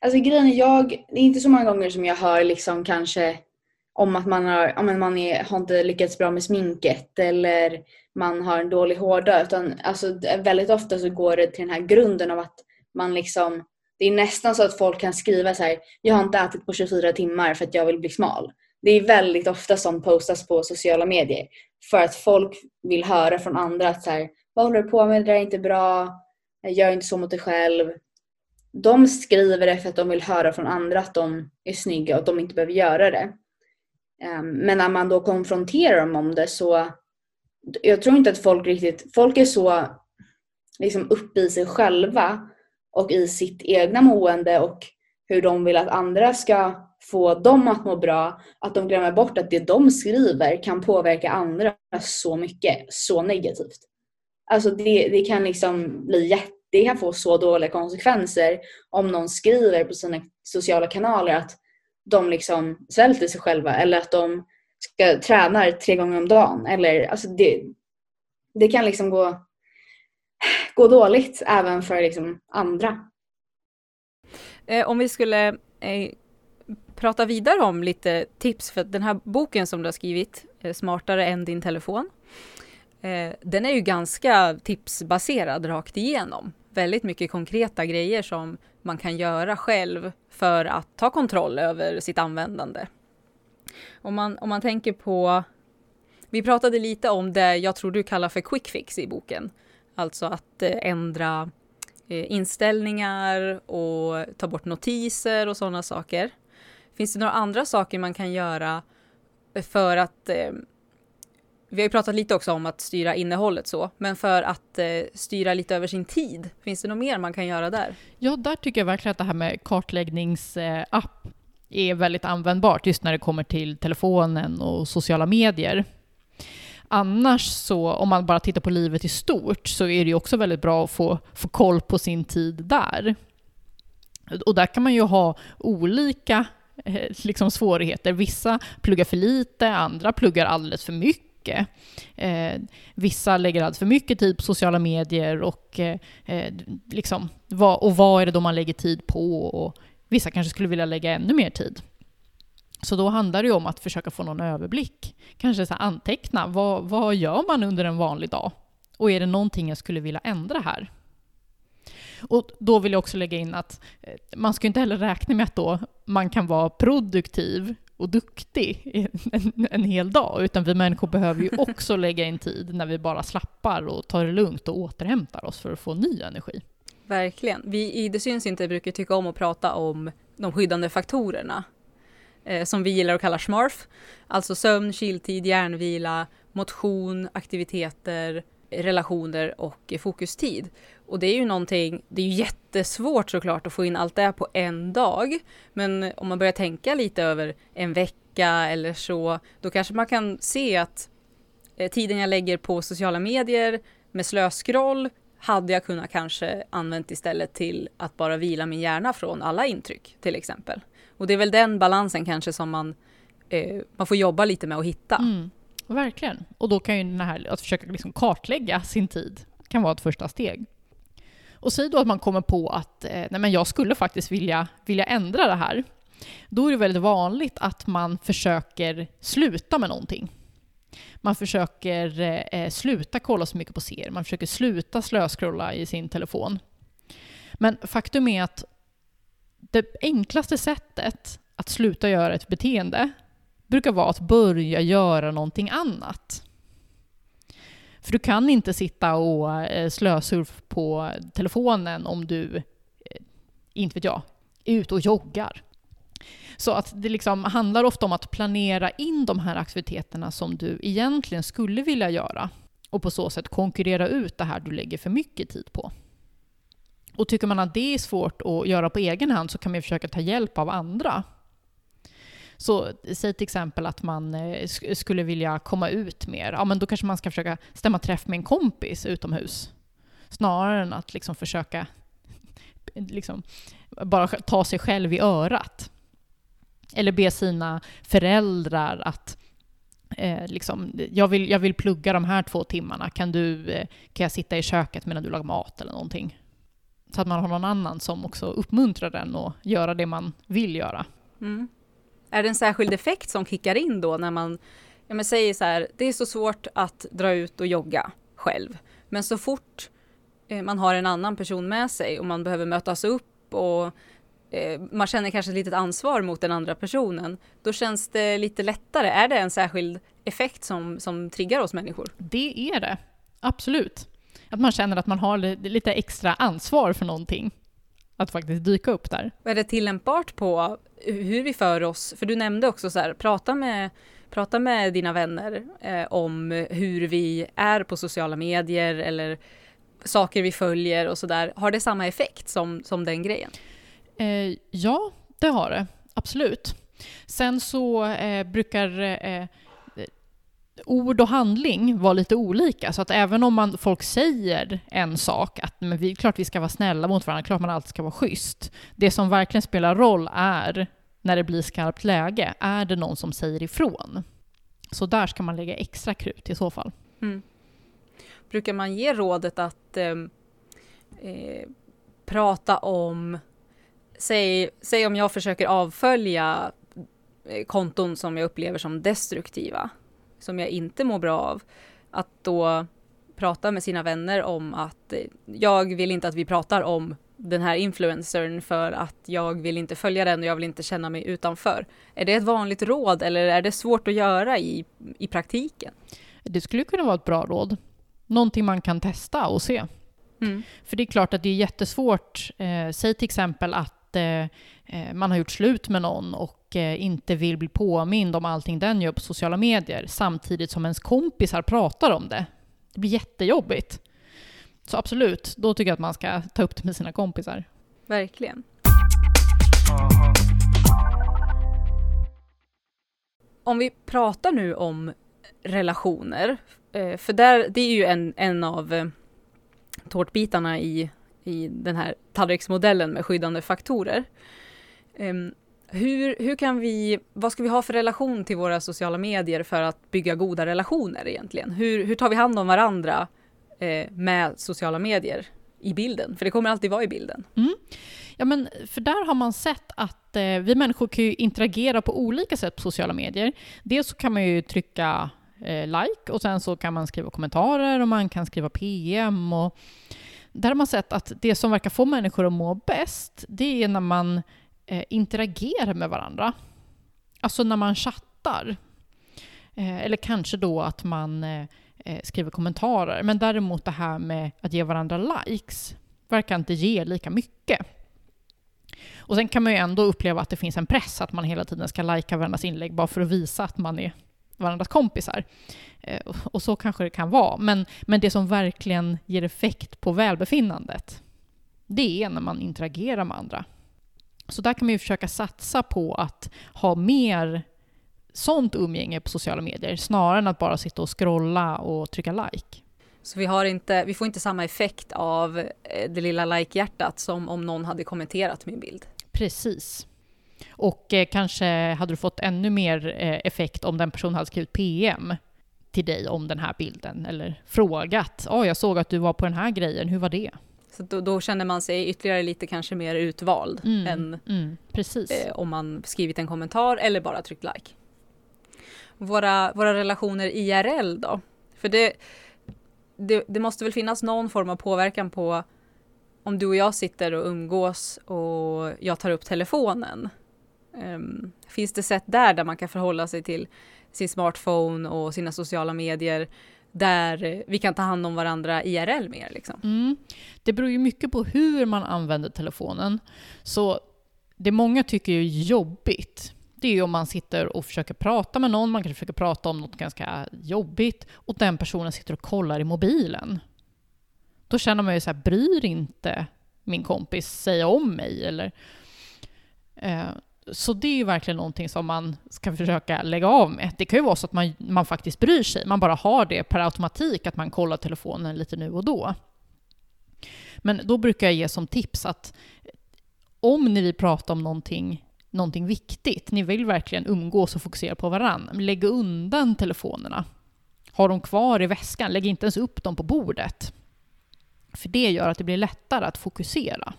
Alltså grejen är, jag, det är inte så många gånger som jag hör liksom kanske om att man, har, om man är, har inte lyckats bra med sminket eller man har en dålig hårdag. Utan alltså, väldigt ofta så går det till den här grunden av att man liksom det är nästan så att folk kan skriva så här, jag har inte ätit på 24 timmar för att jag vill bli smal. Det är väldigt ofta som postas på sociala medier. För att folk vill höra från andra att så här, vad håller du på med, det där är inte bra, gör inte så mot dig själv. De skriver det för att de vill höra från andra att de är snygga och att de inte behöver göra det. Ehm, men när man då konfronterar dem om det så, jag tror inte att folk riktigt, folk är så liksom uppe i sig själva och i sitt egna mående och hur de vill att andra ska få dem att må bra, att de glömmer bort att det de skriver kan påverka andra så mycket, så negativt. Alltså det, det kan liksom bli jätte, det kan få så dåliga konsekvenser om någon skriver på sina sociala kanaler att de liksom svälter sig själva eller att de ska tränar tre gånger om dagen. Eller, alltså det, det kan liksom gå, gå dåligt även för liksom andra. Eh, om vi skulle eh, prata vidare om lite tips för den här boken som du har skrivit, eh, Smartare än din telefon. Eh, den är ju ganska tipsbaserad rakt igenom. Väldigt mycket konkreta grejer som man kan göra själv för att ta kontroll över sitt användande. Om man, om man tänker på, vi pratade lite om det jag tror du kallar för quick fix i boken. Alltså att eh, ändra eh, inställningar och ta bort notiser och sådana saker. Finns det några andra saker man kan göra för att eh, vi har ju pratat lite också om att styra innehållet så, men för att eh, styra lite över sin tid, finns det något mer man kan göra där? Ja, där tycker jag verkligen att det här med kartläggningsapp är väldigt användbart just när det kommer till telefonen och sociala medier. Annars så, om man bara tittar på livet i stort, så är det ju också väldigt bra att få, få koll på sin tid där. Och där kan man ju ha olika eh, liksom svårigheter. Vissa pluggar för lite, andra pluggar alldeles för mycket mycket. Eh, vissa lägger alldeles för mycket tid på sociala medier och, eh, eh liksom, vad, och vad är det då man lägger tid på? Och vissa kanske skulle vilja lägga ännu mer tid. Så då handlar det ju om att försöka få någon överblick. Kanske så anteckna, vad, vad gör man under en vanlig dag? Och är det någonting jag skulle vilja ändra här? Och då vill jag också lägga in att eh, man ska inte heller räkna med att då man kan vara produktiv och duktig en, en hel dag, utan vi människor behöver ju också lägga in tid när vi bara slappar och tar det lugnt och återhämtar oss för att få ny energi. Verkligen. Vi i Det syns inte brukar tycka om att prata om de skyddande faktorerna eh, som vi gillar att kalla SMARF. Alltså sömn, kiltid, järnvila, motion, aktiviteter, relationer och fokustid. Och det är ju någonting, det är ju jättesvårt såklart att få in allt det här på en dag. Men om man börjar tänka lite över en vecka eller så, då kanske man kan se att eh, tiden jag lägger på sociala medier med slöskroll hade jag kunnat kanske använt istället till att bara vila min hjärna från alla intryck till exempel. Och det är väl den balansen kanske som man, eh, man får jobba lite med att hitta. Mm, verkligen. Och då kan ju den här, att försöka liksom kartlägga sin tid kan vara ett första steg. Och säg då att man kommer på att eh, nej men jag skulle faktiskt vilja, vilja ändra det här. Då är det väldigt vanligt att man försöker sluta med någonting. Man försöker eh, eh sluta kolla så mycket på serier, man försöker sluta slöskrolla i sin telefon. Men faktum är att det enklaste sättet att sluta göra ett beteende brukar vara att börja göra någonting annat. För du kan inte sitta och slösurfa slösurf på telefonen om du, eh, inte vet jag, är ute och joggar. Så att det liksom handlar ofta om att planera in de här aktiviteterna som du egentligen skulle vilja göra och på så sätt konkurrera ut det här du lägger för mycket tid på. Och tycker man att det är svårt att göra på egen hand så kan man försöka ta hjälp av andra så säg till exempel att man eh, skulle vilja komma ut mer. Ja, men då kanske man ska försöka stämma träff med en kompis utomhus. Snarare än att liksom försöka liksom, bara ta sig själv i örat. Eller be sina föräldrar att eh, liksom, jag, vill, jag vill plugga de här två timmarna, kan, du, eh, kan jag sitta i köket medan du lagar mat eller någonting? Så att man har någon annan som också uppmuntrar den att göra det man vill göra. Mm. Är det en särskild effekt som kickar in då när man ja, men säger så här, det är så svårt att dra ut och jogga själv. Men så fort eh, man har en annan person med sig och man behöver mötas upp och eh, man känner kanske ett litet ansvar mot den andra personen, då känns det lite lättare. Är det en särskild effekt som, som triggar oss människor? Det är det, absolut. Att man känner att man har lite extra ansvar för någonting. Att faktiskt dyka upp där. Är det tillämpbart på hur vi för oss? För du nämnde också så här, prata med, prata med dina vänner eh, om hur vi är på sociala medier eller saker vi följer och sådär. Har det samma effekt som, som den grejen? Eh, ja, det har det. Absolut. Sen så eh, brukar eh, ord och handling vara lite olika. Så att även om man, folk säger en sak, att men vi, klart vi ska vara snälla mot varandra, klart man alltid ska vara schysst. Det som verkligen spelar roll är när det blir skarpt läge, är det någon som säger ifrån? Så där ska man lägga extra krut i så fall. Mm. Brukar man ge rådet att eh, eh, prata om, säg, säg om jag försöker avfölja eh, konton som jag upplever som destruktiva, som jag inte mår bra av, att då prata med sina vänner om att eh, jag vill inte att vi pratar om den här influencern för att jag vill inte följa den och jag vill inte känna mig utanför. Är det ett vanligt råd eller är det svårt att göra i, i praktiken? Det skulle kunna vara ett bra råd. Någonting man kan testa och se. Mm. För det är klart att det är jättesvårt. Eh, säg till exempel att eh, eh man har gjort slut med någon och eh, inte vill bli påmind om allting den gör på sociala medier samtidigt som ens kompisar pratar om det. Det blir jättejobbigt. Så absolut, då tycker jag att man ska ta upp det med sina kompisar. Verkligen. Om vi pratar nu om relationer, eh, för där, det är ju en, en av eh, tårtbitarna i, i den här tallriksmodellen med skyddande faktorer. Ehm, hur, hur kan vi, vad ska vi ha för relation till våra sociala medier för att bygga goda relationer egentligen? Hur, hur tar vi hand om varandra eh, med sociala medier i bilden? För det kommer alltid vara i bilden. Mm. Ja, men för där har man sett att eh, vi människor kan ju interagera på olika sätt på sociala medier. Dels så kan man ju trycka eh, like och sen så kan man skriva kommentarer och man kan skriva PM. Och där har man sett att det som verkar få människor att må bäst, det är när man eh, interagerar med varandra. Alltså när man chattar. Eh, eller kanske då att man eh, eh, skriver kommentarer. Men däremot det här med att ge varandra likes verkar inte ge lika mycket. Och sen kan man ju ändå uppleva att det finns en press att man hela tiden ska lajka varandras inlägg bara för att visa att man är varandras kompisar. Eh, och så kanske det kan vara. Men, men det som verkligen ger effekt på välbefinnandet, det är när man interagerar med andra. Så där kan man ju försöka satsa på att ha mer sånt umgänge på sociala medier snarare än att bara sitta och scrolla och trycka like. Så vi, har inte, vi får inte samma effekt av eh, det lilla like-hjärtat som om någon hade kommenterat min bild? Precis. Och eh, kanske hade du fått ännu mer eh, effekt om den personen hade skrivit PM till dig om den här bilden eller frågat. Ja, oh, jag såg att du var på den här grejen, hur var det? Så då, då känner man sig ytterligare lite kanske mer utvald mm, än mm, eh, om man skrivit en kommentar eller bara tryckt like. Våra, våra relationer IRL då? För det, det, det måste väl finnas någon form av påverkan på om du och jag sitter och umgås och jag tar upp telefonen. Um, finns det sätt där där man kan förhålla sig till sin smartphone och sina sociala medier där vi kan ta hand om varandra IRL mer? Liksom? Mm. Det beror ju mycket på hur man använder telefonen. Så det många tycker är jobbigt, det är ju om man sitter och försöker prata med någon, man kanske försöker prata om något ganska jobbigt och den personen sitter och kollar i mobilen. Då känner man ju så här, bryr inte min kompis sig om mig? Eller, eh, så det är ju verkligen någonting som man ska försöka lägga av med. Det kan ju vara så att man, man faktiskt bryr sig, man bara har det per automatik att man kollar telefonen lite nu och då. Men då brukar jag ge som tips att om ni vill prata om någonting, någonting viktigt, ni vill verkligen umgås och fokusera på varandra, lägg undan telefonerna. Ha dem kvar i väskan, lägg inte ens upp dem på bordet. För det gör att det blir lättare att fokusera.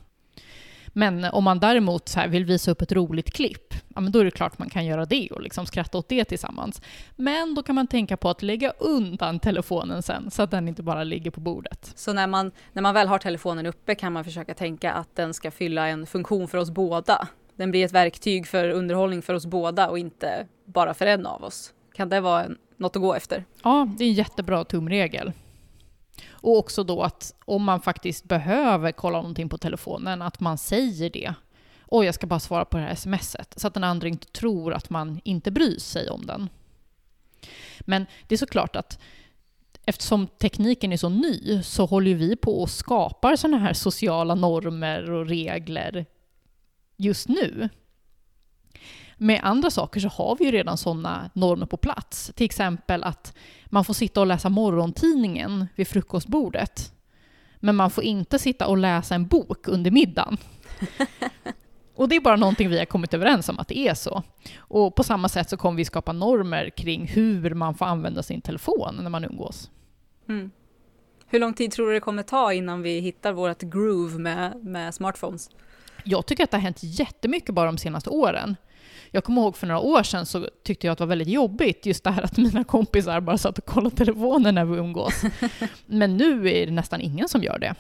Men om man däremot så vill visa upp ett roligt klipp, ja, men då är det klart man kan göra det och liksom skratta åt det tillsammans. Men då kan man tänka på att lägga undan telefonen sen, så att den inte bara ligger på bordet. Så när man, när man väl har telefonen uppe kan man försöka tänka att den ska fylla en funktion för oss båda. Den blir ett verktyg för underhållning för oss båda och inte bara för en av oss. Kan det vara en, något att gå efter? Ja, det är en jättebra tumregel. Och också då att om man faktiskt behöver kolla någonting på telefonen, att man säger det. Och jag ska bara svara på det här smset. Så att den andra inte tror att man inte bryr sig om den. Men det är såklart att eftersom tekniken är så ny så håller vi på och skapar sådana här sociala normer och regler just nu. Med andra saker så har vi ju redan sådana normer på plats. Till exempel att man får sitta och läsa morgontidningen vid frukostbordet. Men man får inte sitta och läsa en bok under middagen. Och det är bara någonting vi har kommit överens om att det är så. Och på samma sätt så kommer vi skapa normer kring hur man får använda sin telefon när man umgås. Mm. Hur lång tid tror du det kommer ta innan vi hittar vårt groove med, med smartphones? Jag tycker att det har hänt jättemycket bara de senaste åren. Jag kommer ihåg för några år sedan så tyckte jag att det var väldigt jobbigt just det här att mina kompisar bara satt och kollade telefonen när vi umgås. Men nu är det nästan ingen som gör det.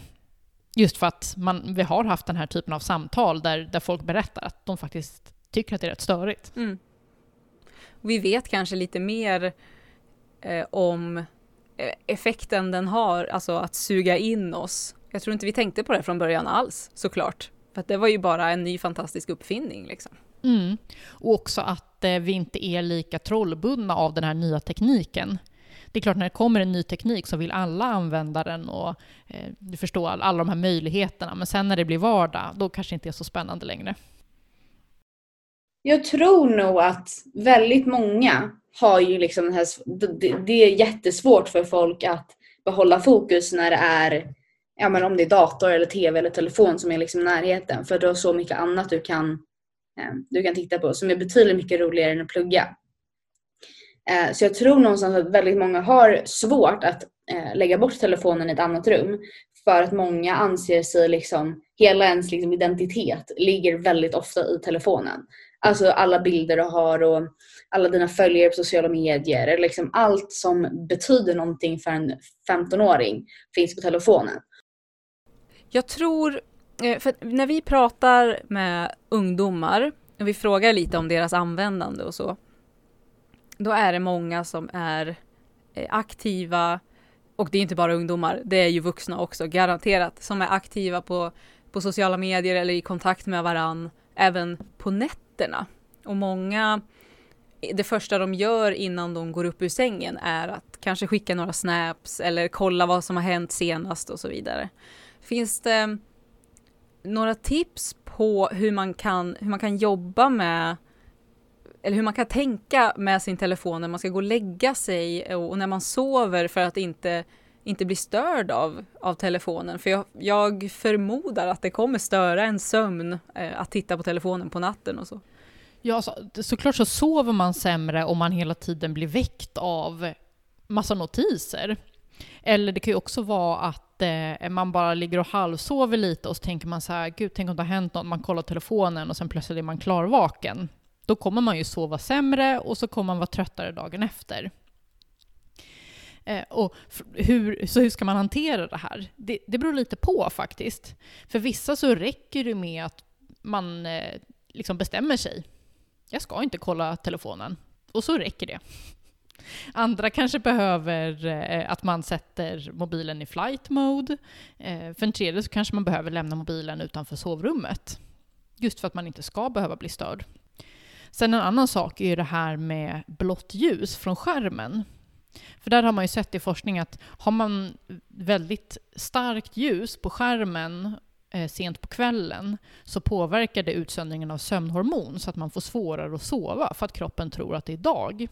Just för att man, vi har haft den här typen av samtal där, där folk berättar att de faktiskt tycker att det är rätt störigt. Mm. Vi vet kanske lite mer eh, om eh, effekten den har, alltså att suga in oss. Jag tror inte vi tänkte på det från början alls, såklart. För att det var ju bara en ny fantastisk uppfinning. Liksom. Mm. Och också att eh, vi inte är lika trollbundna av den här nya tekniken. Det är klart, när det kommer en ny teknik så vill alla använda den och eh, du förstår alla de här möjligheterna. Men sen när det blir vardag, då kanske det inte är så spännande längre. Jag tror nog att väldigt många har ju liksom den här, det, det är jättesvårt för folk att behålla fokus när det är, ja men om det är dator eller tv eller telefon som är liksom närheten. För du har så mycket annat du kan Eh, du kan titta på som är betydligt mycket roligare än att plugga. Eh, så jag tror någonstans att väldigt många har svårt att eh, lägga bort telefonen i ett annat rum för att många anser sig liksom, hela ens liksom identitet ligger väldigt ofta i telefonen. Alltså alla bilder du har och alla dina följare på sociala medier. Liksom allt som betyder någonting för en 15-åring finns på telefonen. Jag tror eh, för när vi pratar med ungdomar och vi frågar lite om deras användande och så, då är det många som är eh, aktiva, och det är inte bara ungdomar, det är ju vuxna också, garanterat, som är aktiva på, på sociala medier eller i kontakt med varann, även på nätterna. Och många, det första de gör innan de går upp ur sängen är att kanske skicka några snaps eller kolla vad som har hänt senast och så vidare. Finns det mm, några tips på hur man kan, hur man kan jobba med eller hur man kan tänka med sin telefon när man ska gå och lägga sig och när man sover för att inte, inte bli störd av, av telefonen. För jag, jag förmodar att det kommer störa en sömn eh, att titta på telefonen på natten och så. Ja, alltså, så, såklart så sover man sämre om man hela tiden blir väckt av massa notiser. Eller det kan ju också vara att eh, man bara ligger och halvsover lite och så tänker man så här, gud tänk om det har hänt något, man kollar telefonen och sen plötsligt är man klarvaken. Då kommer man ju sova sämre och så kommer man vara tröttare dagen efter. Eh, och hur, så hur ska man hantera det här? Det, det beror lite på faktiskt. För vissa så räcker det med att man eh, liksom bestämmer sig. Jag ska inte kolla telefonen. Och så räcker det. Andra kanske behöver eh, att man sätter mobilen i flight mode. Eh, för en tredje så kanske man behöver lämna mobilen utanför sovrummet. Just för att man inte ska behöva bli störd. Sen en annan sak är ju det här med blått ljus från skärmen. För där har man ju sett i forskning att har man väldigt starkt ljus på skärmen eh, sent på kvällen så påverkar det utsöndringen av sömnhormon så att man får svårare att sova för att kroppen tror att det är dag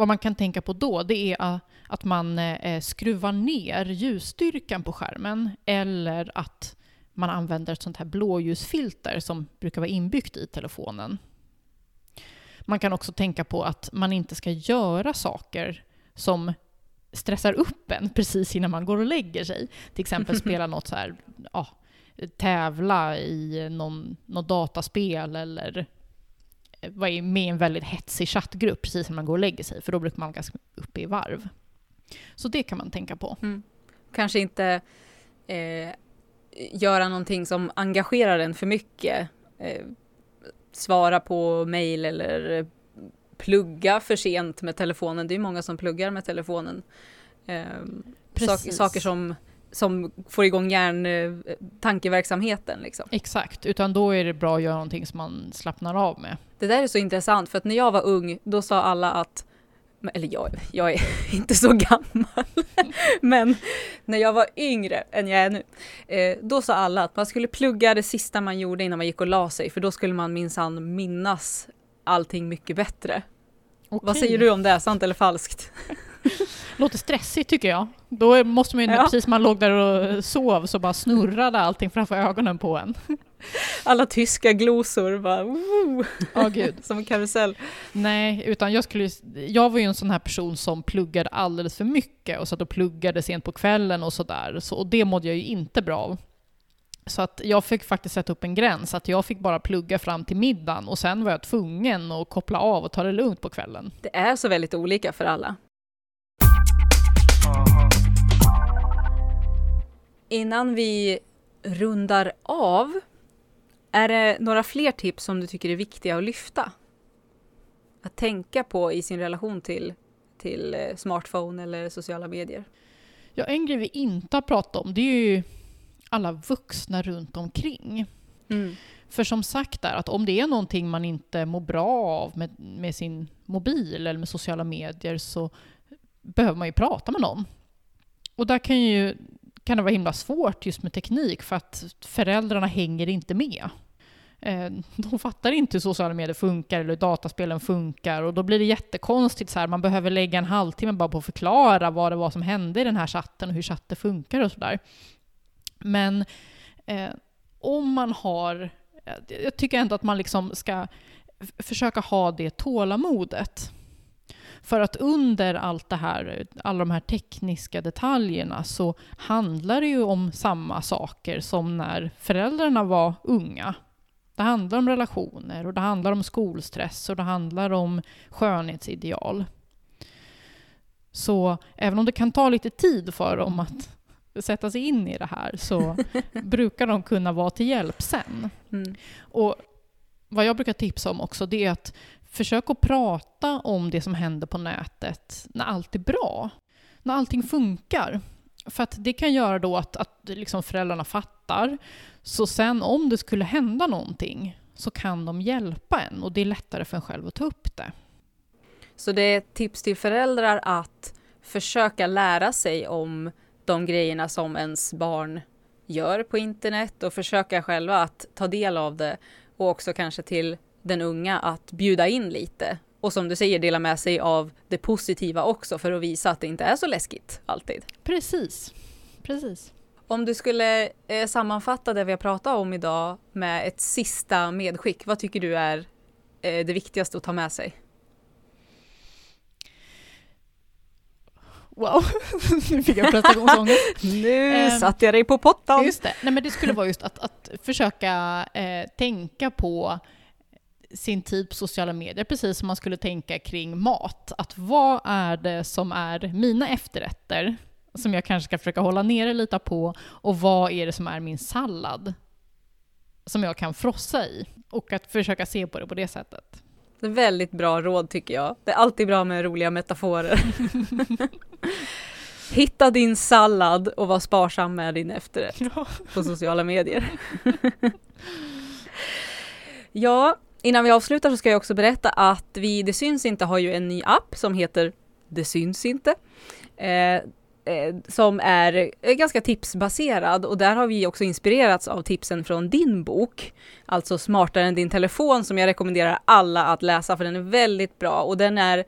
vad man kan tänka på då, det är a- att man eh, skruvar ner ljusstyrkan på skärmen eller att man använder ett sånt här blåljusfilter som brukar vara inbyggt i telefonen. Man kan också tänka på att man inte ska göra saker som stressar upp en precis innan man går och lägger sig. Till exempel spela något så här, ja, tävla i någon, något dataspel eller vara med i en väldigt hetsig chattgrupp precis när man går och lägger sig, för då brukar man vara ganska uppe i varv. Så det kan man tänka på. Kanske inte eh, göra någonting som engagerar en för mycket. Eh, svara på mail eller plugga för sent med telefonen. Det är många som pluggar med telefonen. Eh, sak, saker som, som får igång hjärn, eh, tankeverksamheten. Liksom. Exakt, utan då är det bra att göra någonting som man slappnar av med. Det där är så intressant för att när jag var ung då sa alla att eller jag, jag är inte så gammal, men när jag var yngre än jag är nu, eh, då sa alla att man skulle plugga det sista man gjorde innan man gick och la sig, för då skulle man minsann minnas allting mycket bättre. Vad Okej. säger du om det, sant eller falskt? Låter stressigt tycker jag. Då måste man ju, Ja. precis man låg där och sov, så bara snurrade allting framför ögonen på en. Alla tyska glosor bara, woo, Ja, gud. som en karusell. Nej, utan jag skulle Jag var ju en sån här person som pluggade alldeles för mycket och satt och pluggade sent på kvällen och sådär. Så, och det mådde jag ju inte bra av. Så att jag fick faktiskt sätta upp en gräns, att jag fick bara plugga fram till middagen och sen var jag tvungen att koppla av och ta det lugnt på kvällen. Det är så väldigt olika för alla. Innan vi rundar av, är det några fler tips som du tycker är viktiga att lyfta? Att tänka på i sin relation till, till eh, smartphone eller sociala medier? Ja, en grej vi inte har pratat om, det är ju alla vuxna runt omkring. För som sagt där, att om det är någonting man inte mår bra av med, med sin mobil eller med sociala medier så behöver man ju prata med någon. Och där kan, ju, kan det vara himla svårt just med teknik för att föräldrarna hänger inte med. Eh, de fattar inte hur sociala medier funkar eller hur dataspelen funkar och då blir det jättekonstigt så här. Man behöver lägga en halvtimme bara på att förklara vad det var som hände i den här chatten och hur chatten funkar och sådär. Men eh, om man har eh, jag tycker ändå att man liksom ska försöka ha det tålamodet. För att under allt det här, alla de här tekniska detaljerna så handlar det ju om samma saker som när föräldrarna var unga. Det handlar om relationer och det handlar om skolstress och det handlar om skönhetsideal. Så även om det kan ta lite tid för dem att sätta sig in i det här så brukar de kunna vara till hjälp sen. Mm. Och vad jag brukar tipsa om också, det är att försök att prata om det som händer på nätet när allt är bra. När allting funkar. För att det kan göra då att, att liksom föräldrarna fattar. Så sen om det skulle hända någonting så kan de hjälpa en och det är lättare för en själv att ta upp det. Så det är ett tips till föräldrar att försöka lära sig om de grejerna som ens barn gör på internet och försöka själva att ta del av det och också kanske till den unga att bjuda in lite och som du säger dela med sig av det positiva också för att visa att det inte är så läskigt alltid. Precis. Precis. Om du skulle eh, sammanfatta det vi har pratat om idag med ett sista medskick, vad tycker du är eh, det viktigaste att ta med sig? Wow, nu fick jag prestationsångest. Nu Ehm, satte jag dig på pottan! Just det. Nej, men det skulle vara just att, att försöka eh, tänka på sin tid på sociala medier, precis som man skulle tänka kring mat. Att vad är det som är mina efterrätter, som jag kanske ska försöka hålla nere lite på, och vad är det som är min sallad, som jag kan frossa i? Och att försöka se på det på det sättet. Det är väldigt bra råd tycker jag. Det är alltid bra med roliga metaforer. Hitta din sallad och var sparsam med din efterrätt på sociala medier. ja, innan vi avslutar så ska jag också berätta att vi Det syns inte har ju en ny app som heter Det syns inte. Eh, eh som är eh, ganska tipsbaserad och där har vi också inspirerats av tipsen från din bok, alltså Smartare än din telefon som jag rekommenderar alla att läsa för den är väldigt bra och den är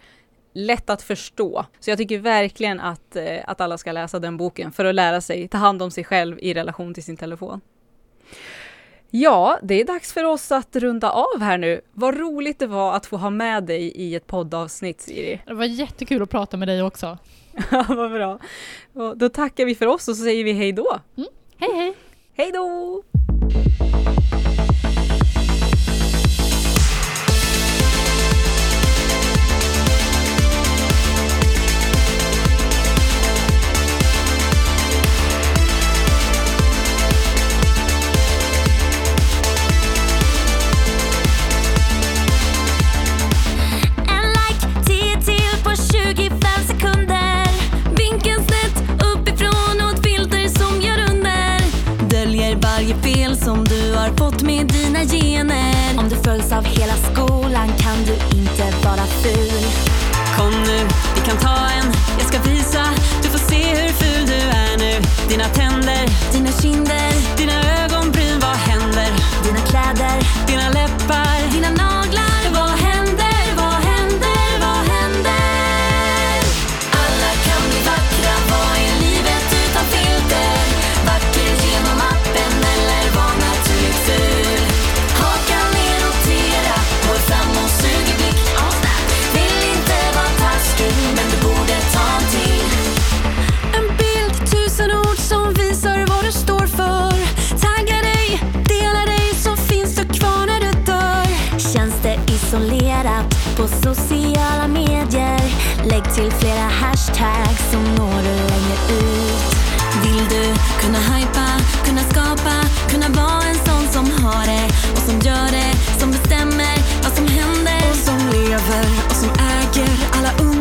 lätt att förstå. Så jag tycker verkligen att, eh, att alla ska läsa den boken för att lära sig ta hand om sig själv i relation till sin telefon. Ja, det är dags för oss att runda av här nu. Vad roligt det var att få ha med dig i ett poddavsnitt, Siri. Det var jättekul att prata med dig också. Ja, vad bra. Och då tackar vi för oss och så säger vi hej då. Mm. Hej hej! Hej då! Har fått med dina gener. Om du följs av hela skolan kan du inte vara ful. Kom nu, vi kan ta en, jag ska visa. Du får se hur ful du är nu. Dina tänder, dina kinder, dina ögonbryn, vad händer? Dina kläder, dina läppar, Isolerat på sociala medier. Lägg till flera hashtags så når du längre ut. Vill du kunna hypa, kunna skapa, kunna vara en sån som har det och som gör det, som bestämmer vad som händer? Och som lever och som äger alla ord